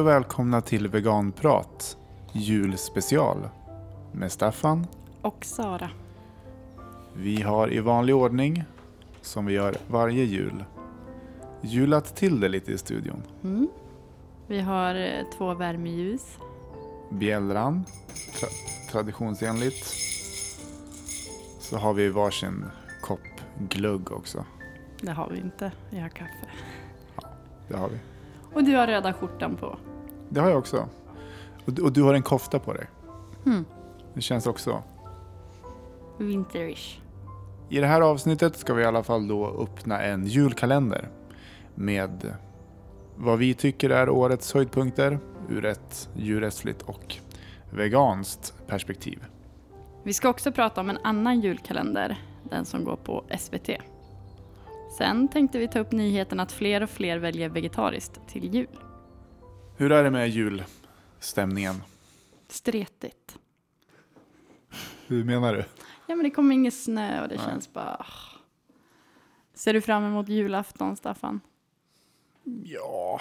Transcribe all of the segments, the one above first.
Och välkomna till Veganprat, julspecial med Staffan. Och Sara. Vi har i vanlig ordning, som vi gör varje jul, julat till det lite i studion. Mm. Vi har eh, två värmeljus. Bjällran, tra traditionsenligt. Så har vi varsin kopp glögg också. Det har vi inte. Vi har kaffe. Det har vi. Och du har röda skjortan på. Det har jag också. Och, du- och du har en kofta på dig. Mm. Det känns också. Winterish. I det här avsnittet ska vi i alla fall då öppna en julkalender med vad vi tycker är årets höjdpunkter ur ett djurrättsligt och veganskt perspektiv. Vi ska också prata om en annan julkalender. Den som går på SVT. Sen tänkte vi ta upp nyheten att fler och fler väljer vegetariskt till jul. Hur är det med julstämningen? Stretigt. Hur menar du? Ja men det kommer ingen snö och det Nej. känns bara... ah. Ser du fram emot julafton, Staffan? Ja,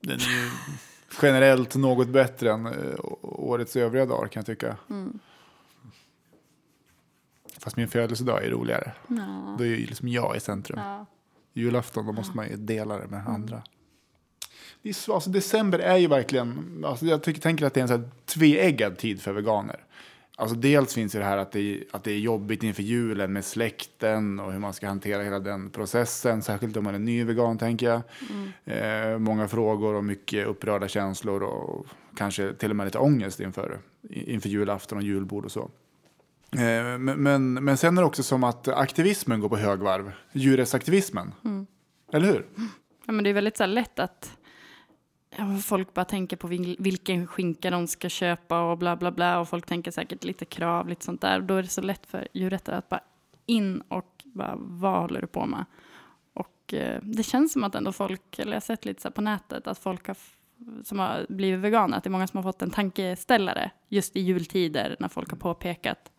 den är ju generellt något bättre än eh, årets övriga dagar kan jag tycka. Mm. Fast min födelsedag är roligare. Ja. Då är ju liksom jag i centrum. ja. Julafton, då måste man ju dela det med andra. Det är så, alltså, december är ju verkligen, alltså, jag tycker, tänker att det är en så här tveeggad tid för veganer. Alltså, dels finns det här att det, är, att det är jobbigt inför julen med släkten och hur man ska hantera hela den processen. Särskilt om man är ny vegan, tänker jag. Eh, många frågor och mycket upprörda känslor och kanske till och med lite ångest inför, inför julafton och julbord och så. Eh, Men, men, sen är det också som att aktivismen går på högvarv. Djurrättsaktivismen. Eller hur? Ja, men det är väldigt så lätt att folk bara tänker på vil- vilken skinka de ska köpa och bla bla bla och folk tänker säkert lite krav, lite sånt där. Då är det så lätt för djurrättare att bara in och bara vad håller du på med? Och eh, det känns som att ändå folk, eller jag har sett lite så här på nätet, att folk har, som har blivit veganer, att det är många som har fått en tankeställare just i jultider när folk har påpekat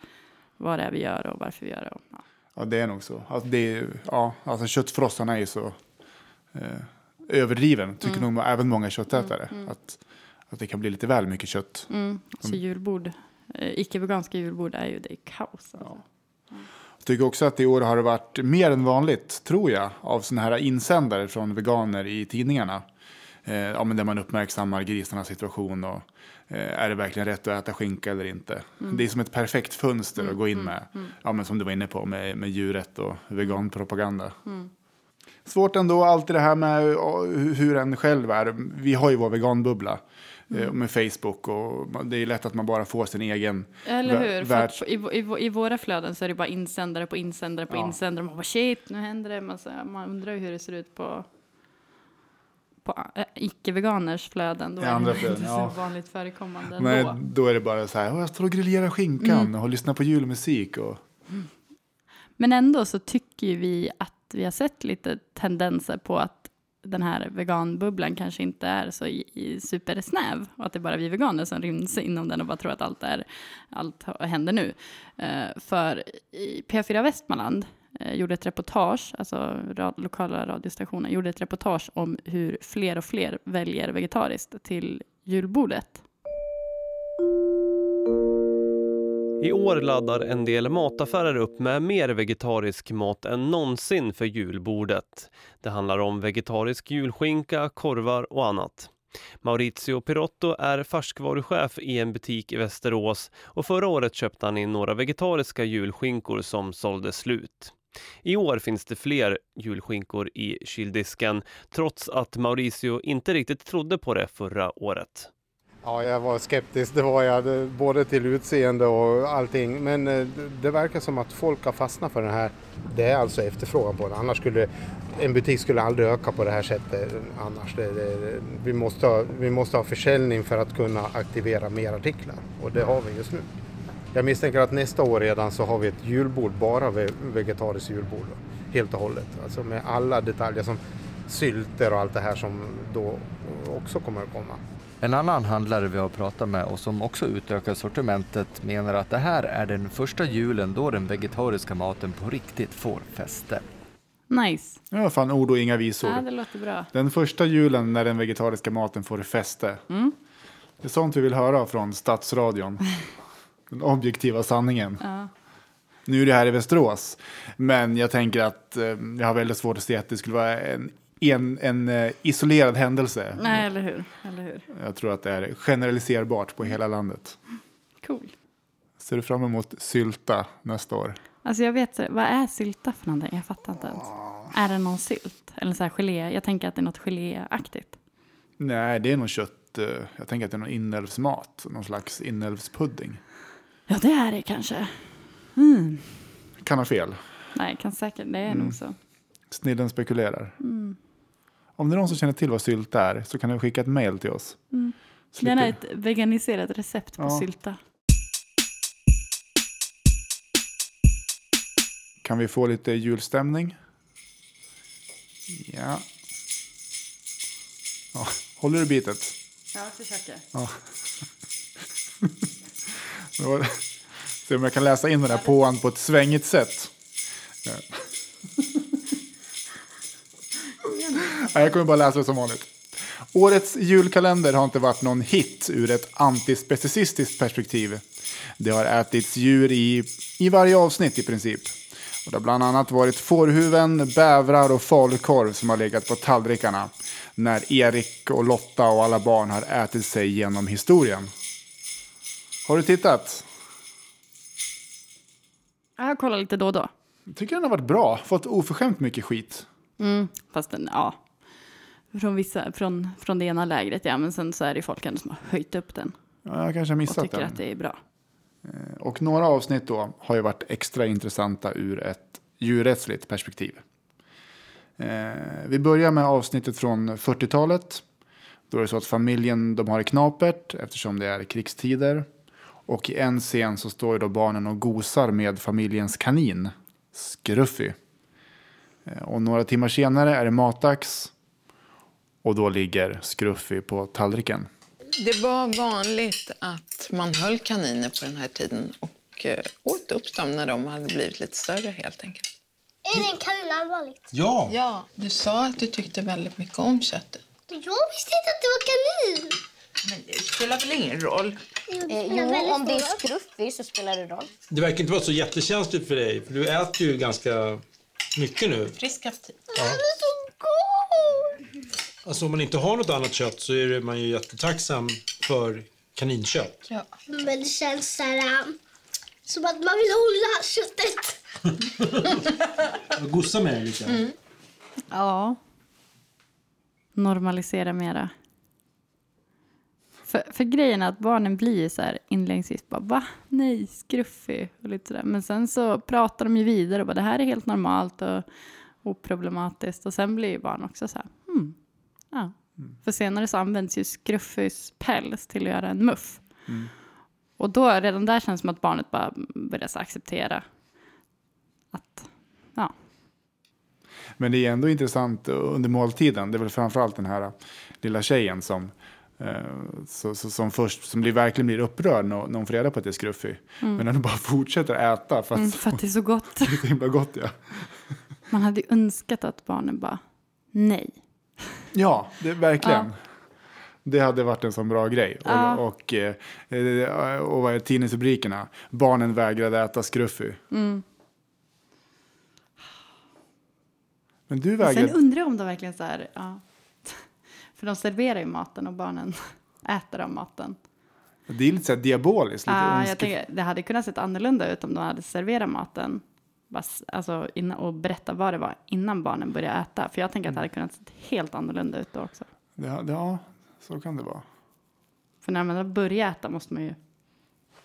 vad det är vi gör och varför vi gör det. Och, ja. Ja, det är nog så. Alltså, det är, ja, alltså köttfrossan är ju så eh, överdriven, tycker nog även många köttätare. Att, att det kan bli lite väl mycket kött. Mm, så julbord, eh, icke-veganska julbord är ju det är kaos. Alltså. Jag tycker också att i år har det varit mer än vanligt, tror jag, av sådana här insändare från veganer i tidningarna. Eh, ja, men där man uppmärksammar grisarnas situation och eh, är det verkligen rätt att äta skinka eller inte. Det är som ett perfekt fönster att gå in med, ja, men som du var inne på, med, med djurrätt och veganpropaganda. Svårt ändå, alltid det här med ja, hur en själv är. Vi har ju vår veganbubbla eh, med Facebook och det är lätt att man bara får sin egen Eller hur? Att i, i, I våra flöden så är det bara insändare på insändare på Ja. insändare. Man bara shit, nu händer det. Man, så, man undrar ju hur det ser ut på, på icke-veganers flöden. Då I är andra det flöden, inte ja. så vanligt förekommande Nej, ändå. då är det bara så här, "Åh, jag står och grillerar skinkan Mm. och lyssnar på julmusik. Och, Men ändå så tycker vi att vi har sett lite tendenser på att den här veganbubblan kanske inte är så i, i supersnäv och att det är bara vi veganer som ryms inom den och bara tror att allt, är, allt händer nu. Eh, för i P4 Västmanland eh, gjorde ett reportage, alltså rad, lokala radiostationen gjorde ett reportage om hur fler och fler väljer vegetariskt till julbordet. I år laddar en del mataffärer upp med mer vegetarisk mat än någonsin för julbordet. Det handlar om vegetarisk julskinka, korvar och annat. Maurizio Pirotto är färskvaruchef i en butik i Västerås och förra året köpte han in några vegetariska julskinkor som sålde slut. I år finns det fler julskinkor i kyldisken trots att Mauricio inte riktigt trodde på det förra året. Ja, jag var skeptisk, det var jag, både till utseende och allting. Men eh, det- verkar som att folk har fastnat för den här. Det är alltså efterfrågan på den. Annars skulle en butik skulle aldrig öka på det här sättet. Annars det, det, vi, måste ha, vi måste ha försäljning för att kunna aktivera mer artiklar. Och det har vi just nu. Jag misstänker att nästa år redan så har vi ett julbord, bara vegetariskt julbord. då, Helt och hållet. Alltså med alla detaljer som sylter och allt det här som då också kommer att komma. En annan handlare vi har pratat med och som också utökar sortimentet menar att det här är den första julen då den vegetariska maten på riktigt får fäste. Nice. Var fan ord och inga visor. Ja, det låter bra. Den första julen när den vegetariska maten får fäste. Mm. Det är sånt vi vill höra från Stadsradion. Den objektiva sanningen. Ja. Nu är det här i Västerås, men jag tänker att eh, jag har väldigt svårt att se att det skulle vara en, en, en eh, isolerad händelse. Nej, eller hur? Eller hur? Jag tror att det är generaliserbart på hela landet. Cool. Ser du fram emot sylta nästa år? Alltså jag vet, vad är sylta för någonting? Jag fattar inte ens. Är det någon sylt? Eller så här gelé? Jag tänker att det är något geléaktigt. Nej, det är nog kött. eh, Jag tänker att det är någon inälvsmat. Någon slags inälvspudding. Ja, det är det kanske. Kan ha fel. Nej, kan säkert. Det är Mm. nog så. Snillen spekulerar. Om det är någon som känner till vad sylta är så kan du skicka ett mejl till oss. Slipper- Gärna ett veganiserat recept på Ja. sylta. Kan vi få lite julstämning? Ja. ja. Håller du bitet? Ja, jag försöker. Då- Se om jag kan läsa in den här påan på ett svängigt sätt. jag kommer bara läsa det som vanligt. Årets julkalender har inte varit någon hit ur ett antispecicistiskt perspektiv. Det har ätits djur i, i varje avsnitt i princip. Och det har bland annat varit fårhuven, bävrar och falukorv som har legat på tallrikarna när Erik och Lotta och alla barn har ätit sig genom historien. Har du tittat? Jag kollar lite då och då. Jag tycker den har varit bra. Fått oförskämt mycket skit. Fast den, ja. Från, vissa, från, från det ena lägret, ja. Men sen så är det folk ändå som har höjt upp den. Ja, jag kanske har Och missat tycker den. att det är bra. Och några avsnitt då har ju varit extra intressanta ur ett djurrättsligt perspektiv. Eh, vi börjar med avsnittet från 40-talet. Då är det så att familjen de har det knapert eftersom det är krigstider. Och i en scen så står ju då barnen och gosar med familjens kanin, Scruffy. Eh, och några timmar senare är det matdags. Och då ligger Scruffy på tallriken. Det var vanligt att man höll kaniner på den här tiden och eh, åt upp dem när de hade blivit lite större helt enkelt. Är det en kanin allvarligt? Ja, Ja, du sa att du tyckte väldigt mycket om köttet. Jag visste inte att det var kanin. Men det spelar väl ingen roll? jo, om det är skruffig så spelar det roll. det verkar inte vara så jättekänsligt för dig. För du äter ju ganska mycket nu. Frisk aptit. Den är så god! Alltså om man inte har något annat kött så är man ju jättetacksam för kaninkött. Ja. Men det känns så här, um, som att man vill hålla köttet. Gossa med det lite. Ja. Normalisera mera. För, för grejen är att barnen blir så här inledningsvis bara va? Nej, skruffig och lite sådär. Men sen så pratar de ju vidare och bara det här är helt normalt och oproblematiskt. Och sen blir ju barn också så här Ja. För senare så används ju skruffis päls till att göra en muff. Och då redan där känns det som att barnet bara börjar acceptera att ja, Men det är ändå intressant under måltiden. Det är väl framförallt den här lilla tjejen som, eh, så, så, som först som blir, verkligen blir upprörd när, när hon får reda på att det är skruffig. Men den bara fortsätter äta för att mm, för att det är så gott. det är så himla gott. Ja, Man hade ju önskat att barnen bara nej. Ja det, verkligen. Det hade varit en sån bra grej. Ja. Och, och, eh, och vad är tidningsrubrikerna? Barnen vägrade äta skruffig. Mm. Men du Sen vägrade... undrar jag om de verkligen så här, ja. För de serverar ju maten och barnen äter av maten. Det är lite så här diaboliskt. Lite Ja, ondske- jag tänker, det hade kunnat se annorlunda ut om de hade serverat maten alltså, innan, och berättat vad det var innan barnen började äta. För jag tänker att det hade kunnat se helt annorlunda ut då också. ja, ja, så kan det vara. För när man börjar äta måste man ju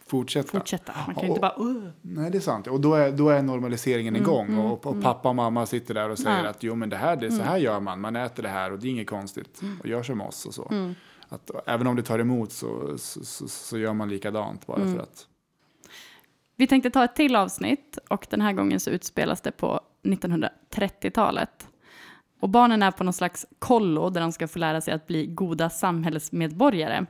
Fortsätta. fortsätta. Man kan ju inte bara uh. Nej, det är sant. Och då är, då är normaliseringen igång. och, och pappa och mamma sitter där och säger Mm, Ja. att jo, men det här, det, så här gör man. Man äter det här och det är inget konstigt. Mm. Och gör som oss och så. Att, även om det tar emot så, så, så, så gör man likadant bara Mm. för att. Vi tänkte ta ett till avsnitt och den här gången så utspelas det på 1930-talet. Och barnen är på någon slags kollo där de ska få lära sig att bli goda samhällsmedborgare.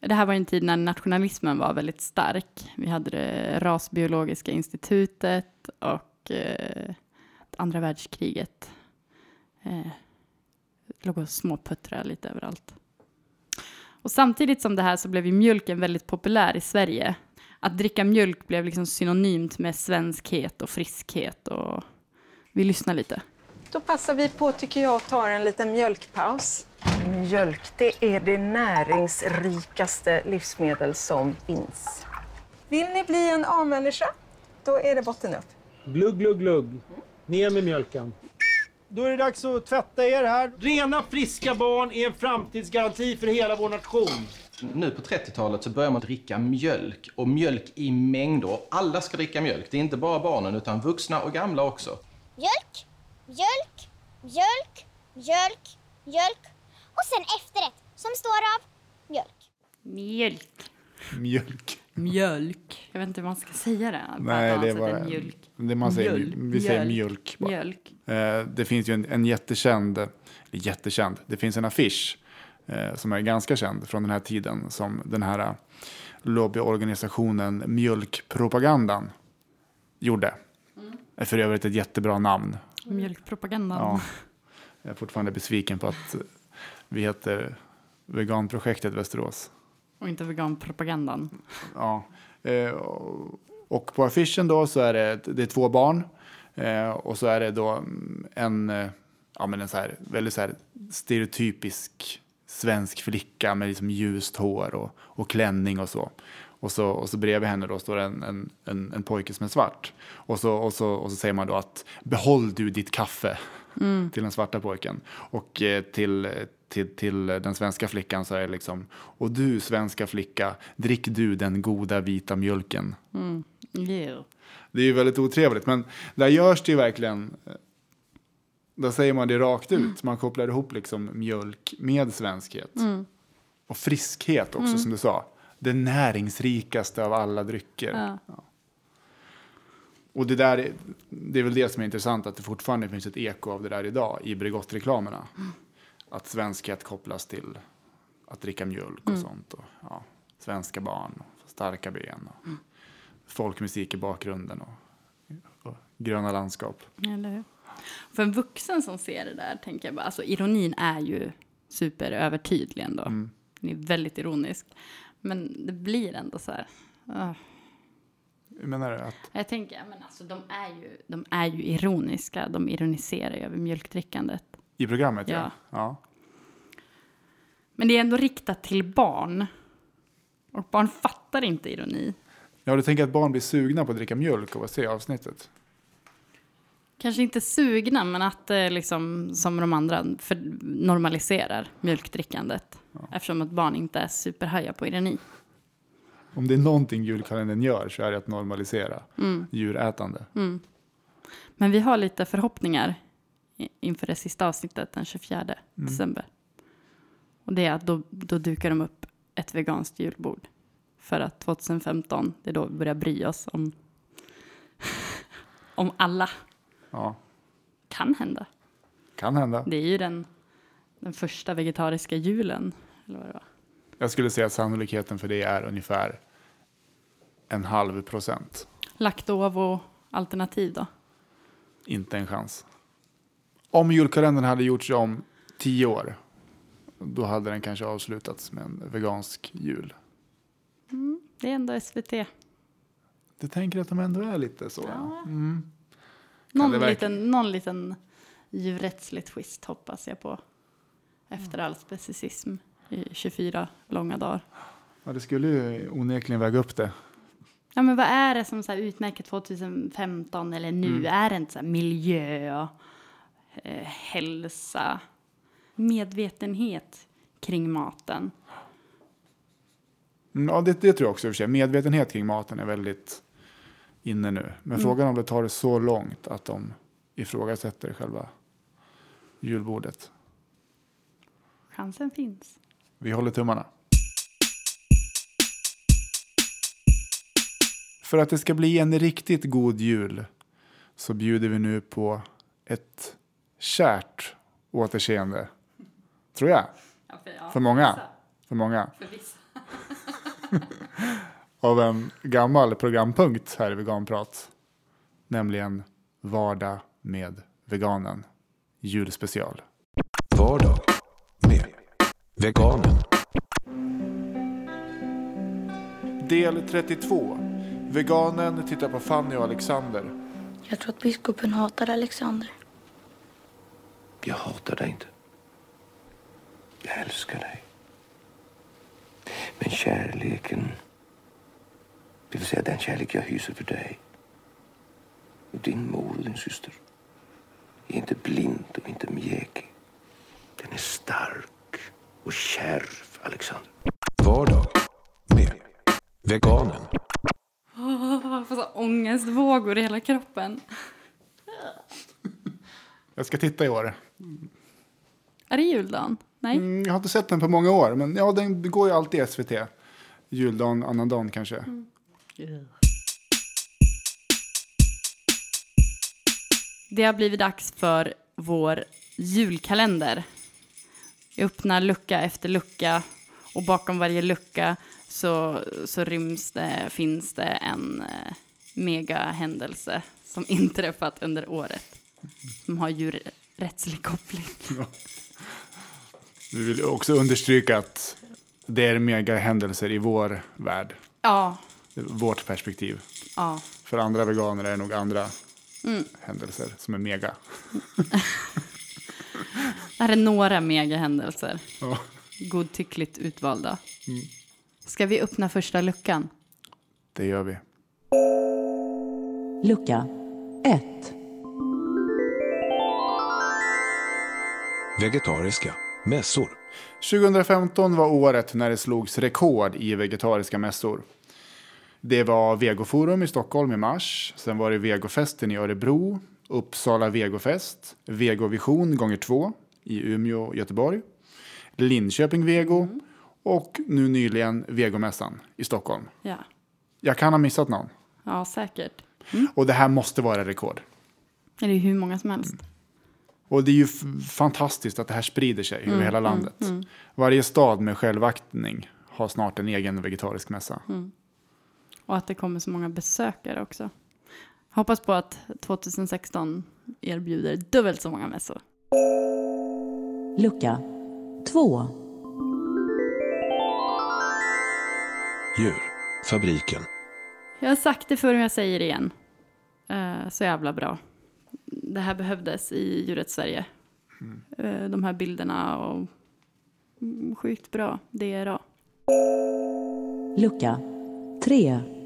Det här var en tid när nationalismen var väldigt stark. Vi hade det rasbiologiska institutet och eh, andra världskriget. Eh, låg och småputtrade lite överallt. Och samtidigt som det här så blev ju mjölken väldigt populär i Sverige. Att dricka mjölk blev liksom synonymt med svenskhet och friskhet. Och vi lyssnar lite. Då passar vi på, tycker jag, att ta en liten mjölkpaus. Mjölk, det är det näringsrikaste livsmedel som finns. Vill ni bli en A-människa? Då är det botten upp. Glugg, glugg, glugg. Ner med mjölken. Då är det dags att tvätta er här. Rena, friska barn är en framtidsgaranti för hela vår nation. Nu på 30-talet så börjar man dricka mjölk och mjölk i mängder. Alla ska dricka mjölk. Det är inte bara barnen utan vuxna och gamla också. Mjölk, mjölk, mjölk, mjölk, mjölk. Och sen efterrätt som består av mjölk. Mjölk. Mjölk. Mjölk. Jag vet inte hur man ska säga det. Nej, det är bara... mjölk. Det man säger, Mjölk. Vi säger Mjölk. mjölk. bara. Mjölk. Eh, det finns ju en, en jättekänd, jättekänd, det finns en affisch som är ganska känd från den här tiden som den här eh, lobbyorganisationen Mjölkpropagandan gjorde. Är för övrigt ett jättebra namn. Mjölkpropagandan. Ja. Jag är fortfarande besviken på att vi heter Veganprojektet Västerås. Och inte veganpropagandan. Ja. Eh, och- på affischen då så är det, det är två barn. Eh, och så är det då mm, en, eh, ja, men en så här, väldigt så här stereotypisk svensk flicka med liksom ljust hår och, och klänning och så. Och så, och så bredvid henne då står en, en, en, en pojke som är svart. Och så, och, så, och så säger man då att behåll du ditt kaffe till den svarta pojken. Och eh, till, till, till den svenska flickan så är det liksom, och du svenska flicka, drick du den goda vita mjölken. Yeah. Det är ju väldigt otrevligt, men där görs det ju verkligen, där säger man det rakt ut, man kopplar ihop liksom mjölk med svenskhet. Och friskhet också som du sa, det näringsrikaste av alla drycker. Ja. Och det där, är- det är väl det som är intressant, att det fortfarande finns ett eko av det där idag i Bregott-reklamerna. Att svenskhet kopplas till att dricka mjölk och sånt. Och, ja, svenska barn, och starka ben, och folkmusik i bakgrunden och, och gröna landskap. Eller hur? För en vuxen som ser det där tänker jag bara, alltså ironin är ju superövertydlig ändå. Mm. Den är väldigt ironisk. Men det blir ändå så här. ah. Hur menar du? Att, Jag tänker, men alltså de är, ju, de är ju ironiska. De ironiserar ju över mjölkdrickandet. I programmet, ja. Ja. ja. Men det är ändå riktat till barn. Och barn fattar inte ironi. Ja, du tänker att barn blir sugna på att dricka mjölk av att se avsnittet? Kanske inte sugna, men att det liksom, som de andra normaliserar mjölkdrickandet. Eftersom att barn inte är superhaja på ironi. Om det är någonting julkalendern gör så är det att normalisera djurätande. Men vi har lite förhoppningar inför det sista avsnittet den 24 december. Och det är att då, då dukar de upp ett veganskt julbord. För att 2015, det är då vi börjar bry oss om, om alla. Ja, Kan hända. kan hända. Det är ju den, den första vegetariska julen. Eller vad det var. Jag skulle säga att sannolikheten för det är ungefär en halv procent. Laktovo-alternativ då? Inte en chans. Om julkalendern hade gjorts om tio år, då hade den kanske avslutats med en vegansk jul. Det är ändå SVT. Du tänker att de ändå är lite så? Ja. Mm. Någon, verkligen- liten, någon liten djurrättslig twist hoppas jag på. Efter all specicism i 24 långa dagar. Ja, det skulle ju onekligen väga upp det. Ja, men vad är det som så här utmärker 2015 eller nu? Är det inte så här miljö, eh, hälsa, medvetenhet kring maten? Mm, Ja, det, det tror jag också i och för sig. Medvetenhet kring maten är väldigt inne nu. Men frågan om det tar det så långt att de ifrågasätter själva julbordet. Chansen finns. Vi håller tummarna. För att det ska bli en riktigt god jul så bjuder vi nu på ett kärt återseende. Tror jag. För många. För många. Av en gammal programpunkt här i Veganprat. Nämligen Vardag med veganen. Julspecial. Vardag med veganen. Del 32. Veganen tittar på Fanny och Alexander. Jag tror att biskopen hatar Alexander. Jag hatar dig inte. Jag älskar dig. Men kärleken, det vill säga den kärlek jag hyser för dig och din mor och din syster, är inte blind och inte mjäkig. Den är stark och kärv, Alexander. Vardag med veganen. Åh, jag får så ångestvågor i hela kroppen. Jag ska titta i år. Är det juldagen? Nej? Mm, jag har inte sett den på många år, men ja, den går ju alltid i SVT. Juldagen, annandagen kanske. Det har blivit dags för vår julkalender. Vi öppnar lucka efter lucka och bakom varje lucka så, så ryms det, finns det en eh, megahändelse som inträffat under året. Som har djurrättslig koppling. Vi vill också understryka att det är mega händelser i vår värld. Ja, Vårt perspektiv. ja. För andra veganer är det nog andra Mm. händelser som är mega. Det här är några megahändelser. Ja. Godtyckligt utvalda. Mm. Ska vi öppna första luckan? Det gör vi. Lucka 1. Vegetariska mässor. 2015 var året när det slogs rekord i vegetariska mässor. Det var Vegoforum i Stockholm i mars. Sen var det Vegofesten i Örebro, Uppsala Vegofest, Vegovision gånger två i Umeå och Göteborg, Linköping Vego och nu nyligen Vegomässan i Stockholm. Ja, Jag kan ha missat någon. ja säkert. Och det här måste vara rekord. Det är hur många som helst. Och det är ju fantastiskt att det här sprider sig över Mm, hela mm, landet. mm. Varje stad med självaktning har snart en egen vegetarisk mässa. Mm. Och att det kommer så många besökare också. Hoppas på att 2016 erbjuder dubbelt så många mässor. Lucka 2. Djurfabriken. Jag har sagt det förr och jag säger det igen. Eh, så jävla bra. Det här behövdes i djuret Sverige. Eh, de här bilderna och mm, sjukt bra. DRA. Lucka 3.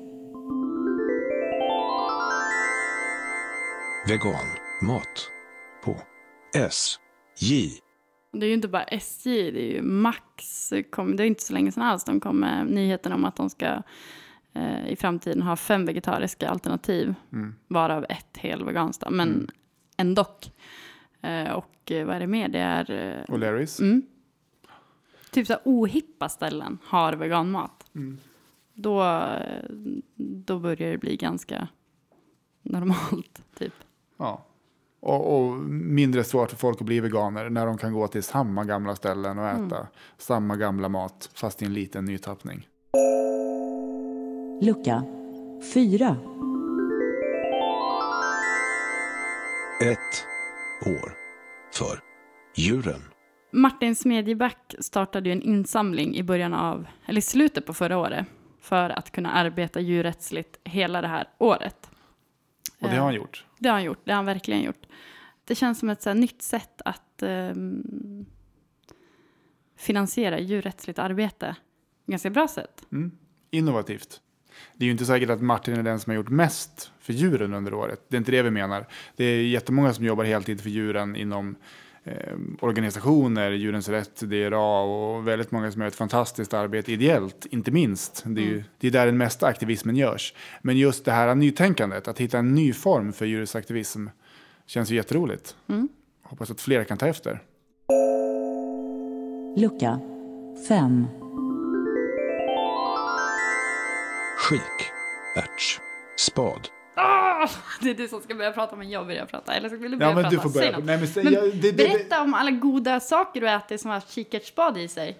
Vegan. Mat. På SJ. Det är ju inte bara SJ, det är ju Max. Kom, det är inte så länge sedan alls de kom med nyheten om att de ska eh, i framtiden ha fem vegetariska alternativ. Mm. Varav ett hel veganskt. Men Mm. ändå. Eh, och eh, vad är det mer? Det är... Eh, O'Larrys. Mm. Typ så här ohippa ställen har veganmat. Mm. Då, då börjar det bli ganska normalt, typ. Ja. Och, och mindre svårt för folk att bli veganer när de kan gå till samma gamla ställen och äta Mm. samma gamla mat fast i en liten ny tappning. Lucka 4. Ett år för djuren. Martin Smedjeback startade ju en insamling i början av, eller slutet på förra året, för att kunna arbeta djurrättsligt hela det här året. Och det har han gjort. Det har han gjort, det har han verkligen gjort. Det känns som ett så nytt sätt att ehm, finansiera djurrättsligt arbete. Ganska bra sätt. Mm. Innovativt. Det är ju inte säkert att Martin är den som har gjort mest för djuren under året. Det är inte det vi menar. Det är jättemånga som jobbar heltid för djuren inom eh, organisationer, Djurens Rätt, DRA och väldigt många som gör ett fantastiskt arbete ideellt, inte minst. Det är, ju, Mm. det är där den mesta aktivismen görs. Men just det här nytänkandet, att hitta en ny form för djurrättsaktivism, känns ju jätteroligt. Mm. Hoppas att fler kan ta efter. Lucka 5. Skik. Ärts. Spad. Ah, det är du som ska börja prata men jag börjar prata. Eller så vill du Ja, börja men prata? du får börja. Nej, men Men jag- det- det- det- berätta om alla goda saker du äter som har kikärtsspad i sig.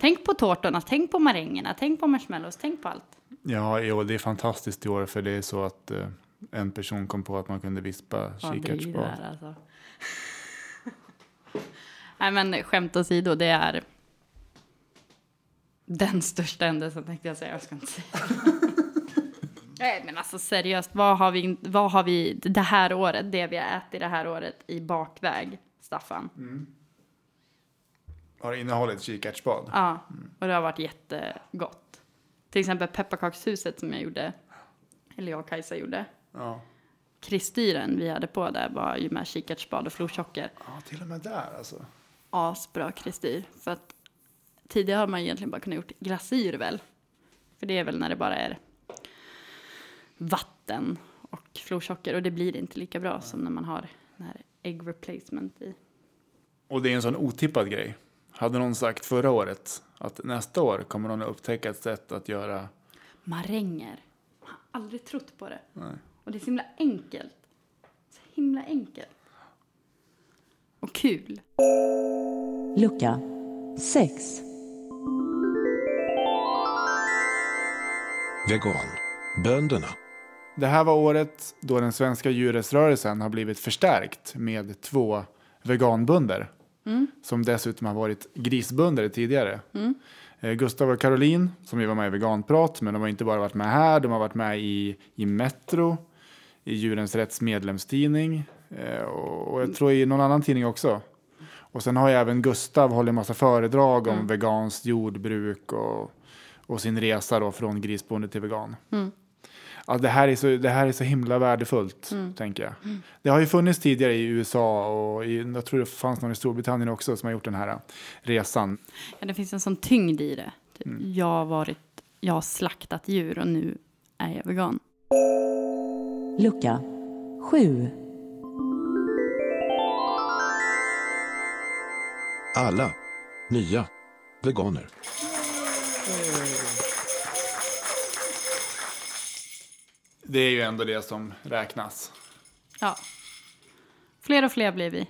Tänk på tårtorna, tänk på marängerna, tänk på marshmallows, tänk på allt. Ja, jo, det är fantastiskt i år för det är så att eh, en person kom på att man kunde vispa kikärtsbad. där alltså? Nej men skämt åsido, det är den största händelsen tänkte jag säga. Jag ska inte säga. Nej men alltså seriöst, vad har, vi, vad har vi det här året, det vi har ätit det här året i bakväg, Staffan? Har det innehållit kikärtsbad? Ja, och det har varit jättegott. Till exempel pepparkakshuset som jag gjorde, eller jag och Kajsa gjorde. Ja. Kristyren vi hade på där var ju med kikärtsbad och florsocker. ja, till och med där alltså. Asbra kristyr. För att tidigare har man egentligen bara kunnat gjort glasyr väl. För det är väl när det bara är vatten och florsocker. Och det blir inte lika bra som när man har den här egg replacement i. Och det är en sån otippad grej. Hade någon sagt förra året att nästa år kommer någon att upptäcka ett sätt att göra... Maränger. Jag har aldrig trott på det. Nej. Och det är så himla enkelt. Så himla enkelt. Och kul. Lucka 6. Vegan. Bönderna. Det här var året då den svenska djurrättsrörelsen har blivit förstärkt med två veganbönder. Mm. Som dessutom har varit grisbönder tidigare. Mm. Eh, Gustav och Caroline, som ju var med i Veganprat, men de har inte bara varit med här, de har varit med i, i Metro, i Djurens Rätts medlemstidning eh, och, jag tror i någon annan tidning också. Och sen har ju även Gustav hållit massa föredrag om Mm. veganskt jordbruk och, och sin resa då från grisbonde till vegan. Mm. Ja, det, här är så, det här är så himla värdefullt, Mm. tänker jag. Mm. Det har ju funnits tidigare i USA och i, jag tror det fanns någon i Storbritannien också som har gjort den här resan. Ja, det finns en sån tyngd i det. Typ, Mm. Jag har varit, jag har slaktat djur och nu är jag vegan. Lucka 7. Alla nya veganer. Det är ju ändå det som räknas. Ja. Fler och fler blir vi.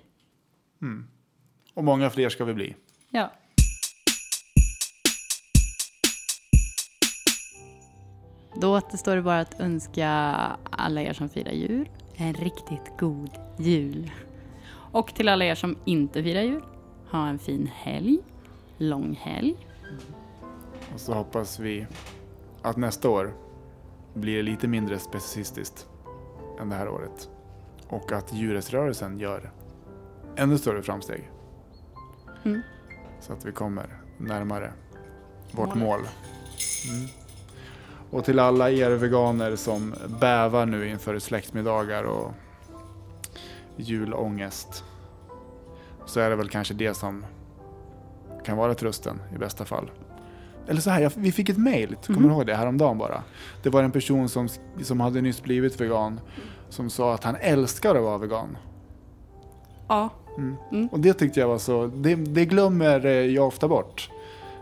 Mm. Och många fler ska vi bli. Ja. Då återstår det bara att önska alla er som firar jul en riktigt god jul. Och till alla er som inte firar jul, ha en fin helg, lång helg. Och så hoppas vi att nästa år blir lite mindre specicistiskt än det här året. Och att djurrättsrörelsen gör ännu större framsteg. Mm. Så att vi kommer närmare vårt Målet. mål. Mm. Och till alla er veganer som bävar nu inför släktmiddagar och julångest. Så är det väl kanske det som kan vara trösten i bästa fall. Eller så här, jag, vi fick ett mail, kommer Mhm. du ihåg det, häromdagen bara? Det var en person som, som hade nyss blivit vegan som sa att han älskar att vara vegan. Ja. Mm. Och det tyckte jag var så, det, det glömmer eh, jag ofta bort.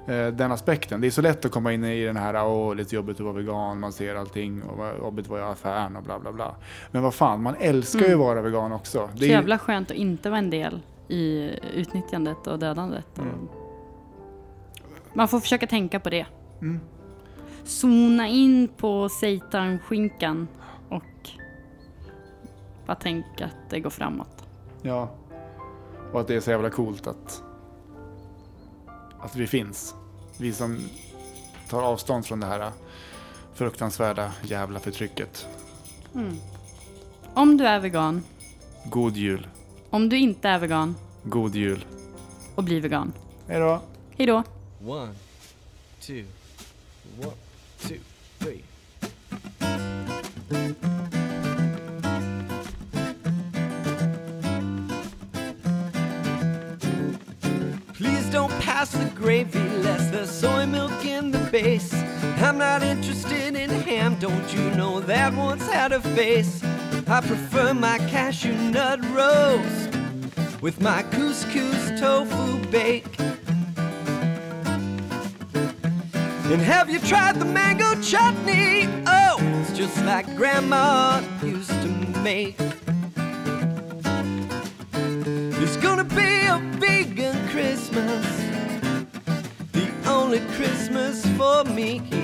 eh, Den aspekten. Det är så lätt att komma in i den här, åh, lite jobbigt att vara vegan, man ser allting och jobbigt att vara i affären och bla bla bla. Men vad fan, man älskar ju att Mm. vara vegan också. Så Det är jävla skönt att inte vara en del i utnyttjandet och dödandet. Och Mm. Man får försöka tänka på det. Mm. Zona in på seitan-skinkan och bara tänka att det går framåt. ja. Och att det är så jävla coolt att, att vi finns. Vi som tar avstånd från det här fruktansvärda jävla förtrycket. Mm. Om du är vegan, God jul. om du inte är vegan God jul. och blir vegan. Hej då. Hej då. One, two, one, two, three. Please don't pass the gravy, less the soy milk in the base. I'm not interested in ham, don't you know that once had a face? I prefer my cashew nut roast with my couscous tofu bake. And have you tried the mango chutney? Oh, it's just like grandma used to make. It's gonna be a vegan Christmas, the only Christmas for me.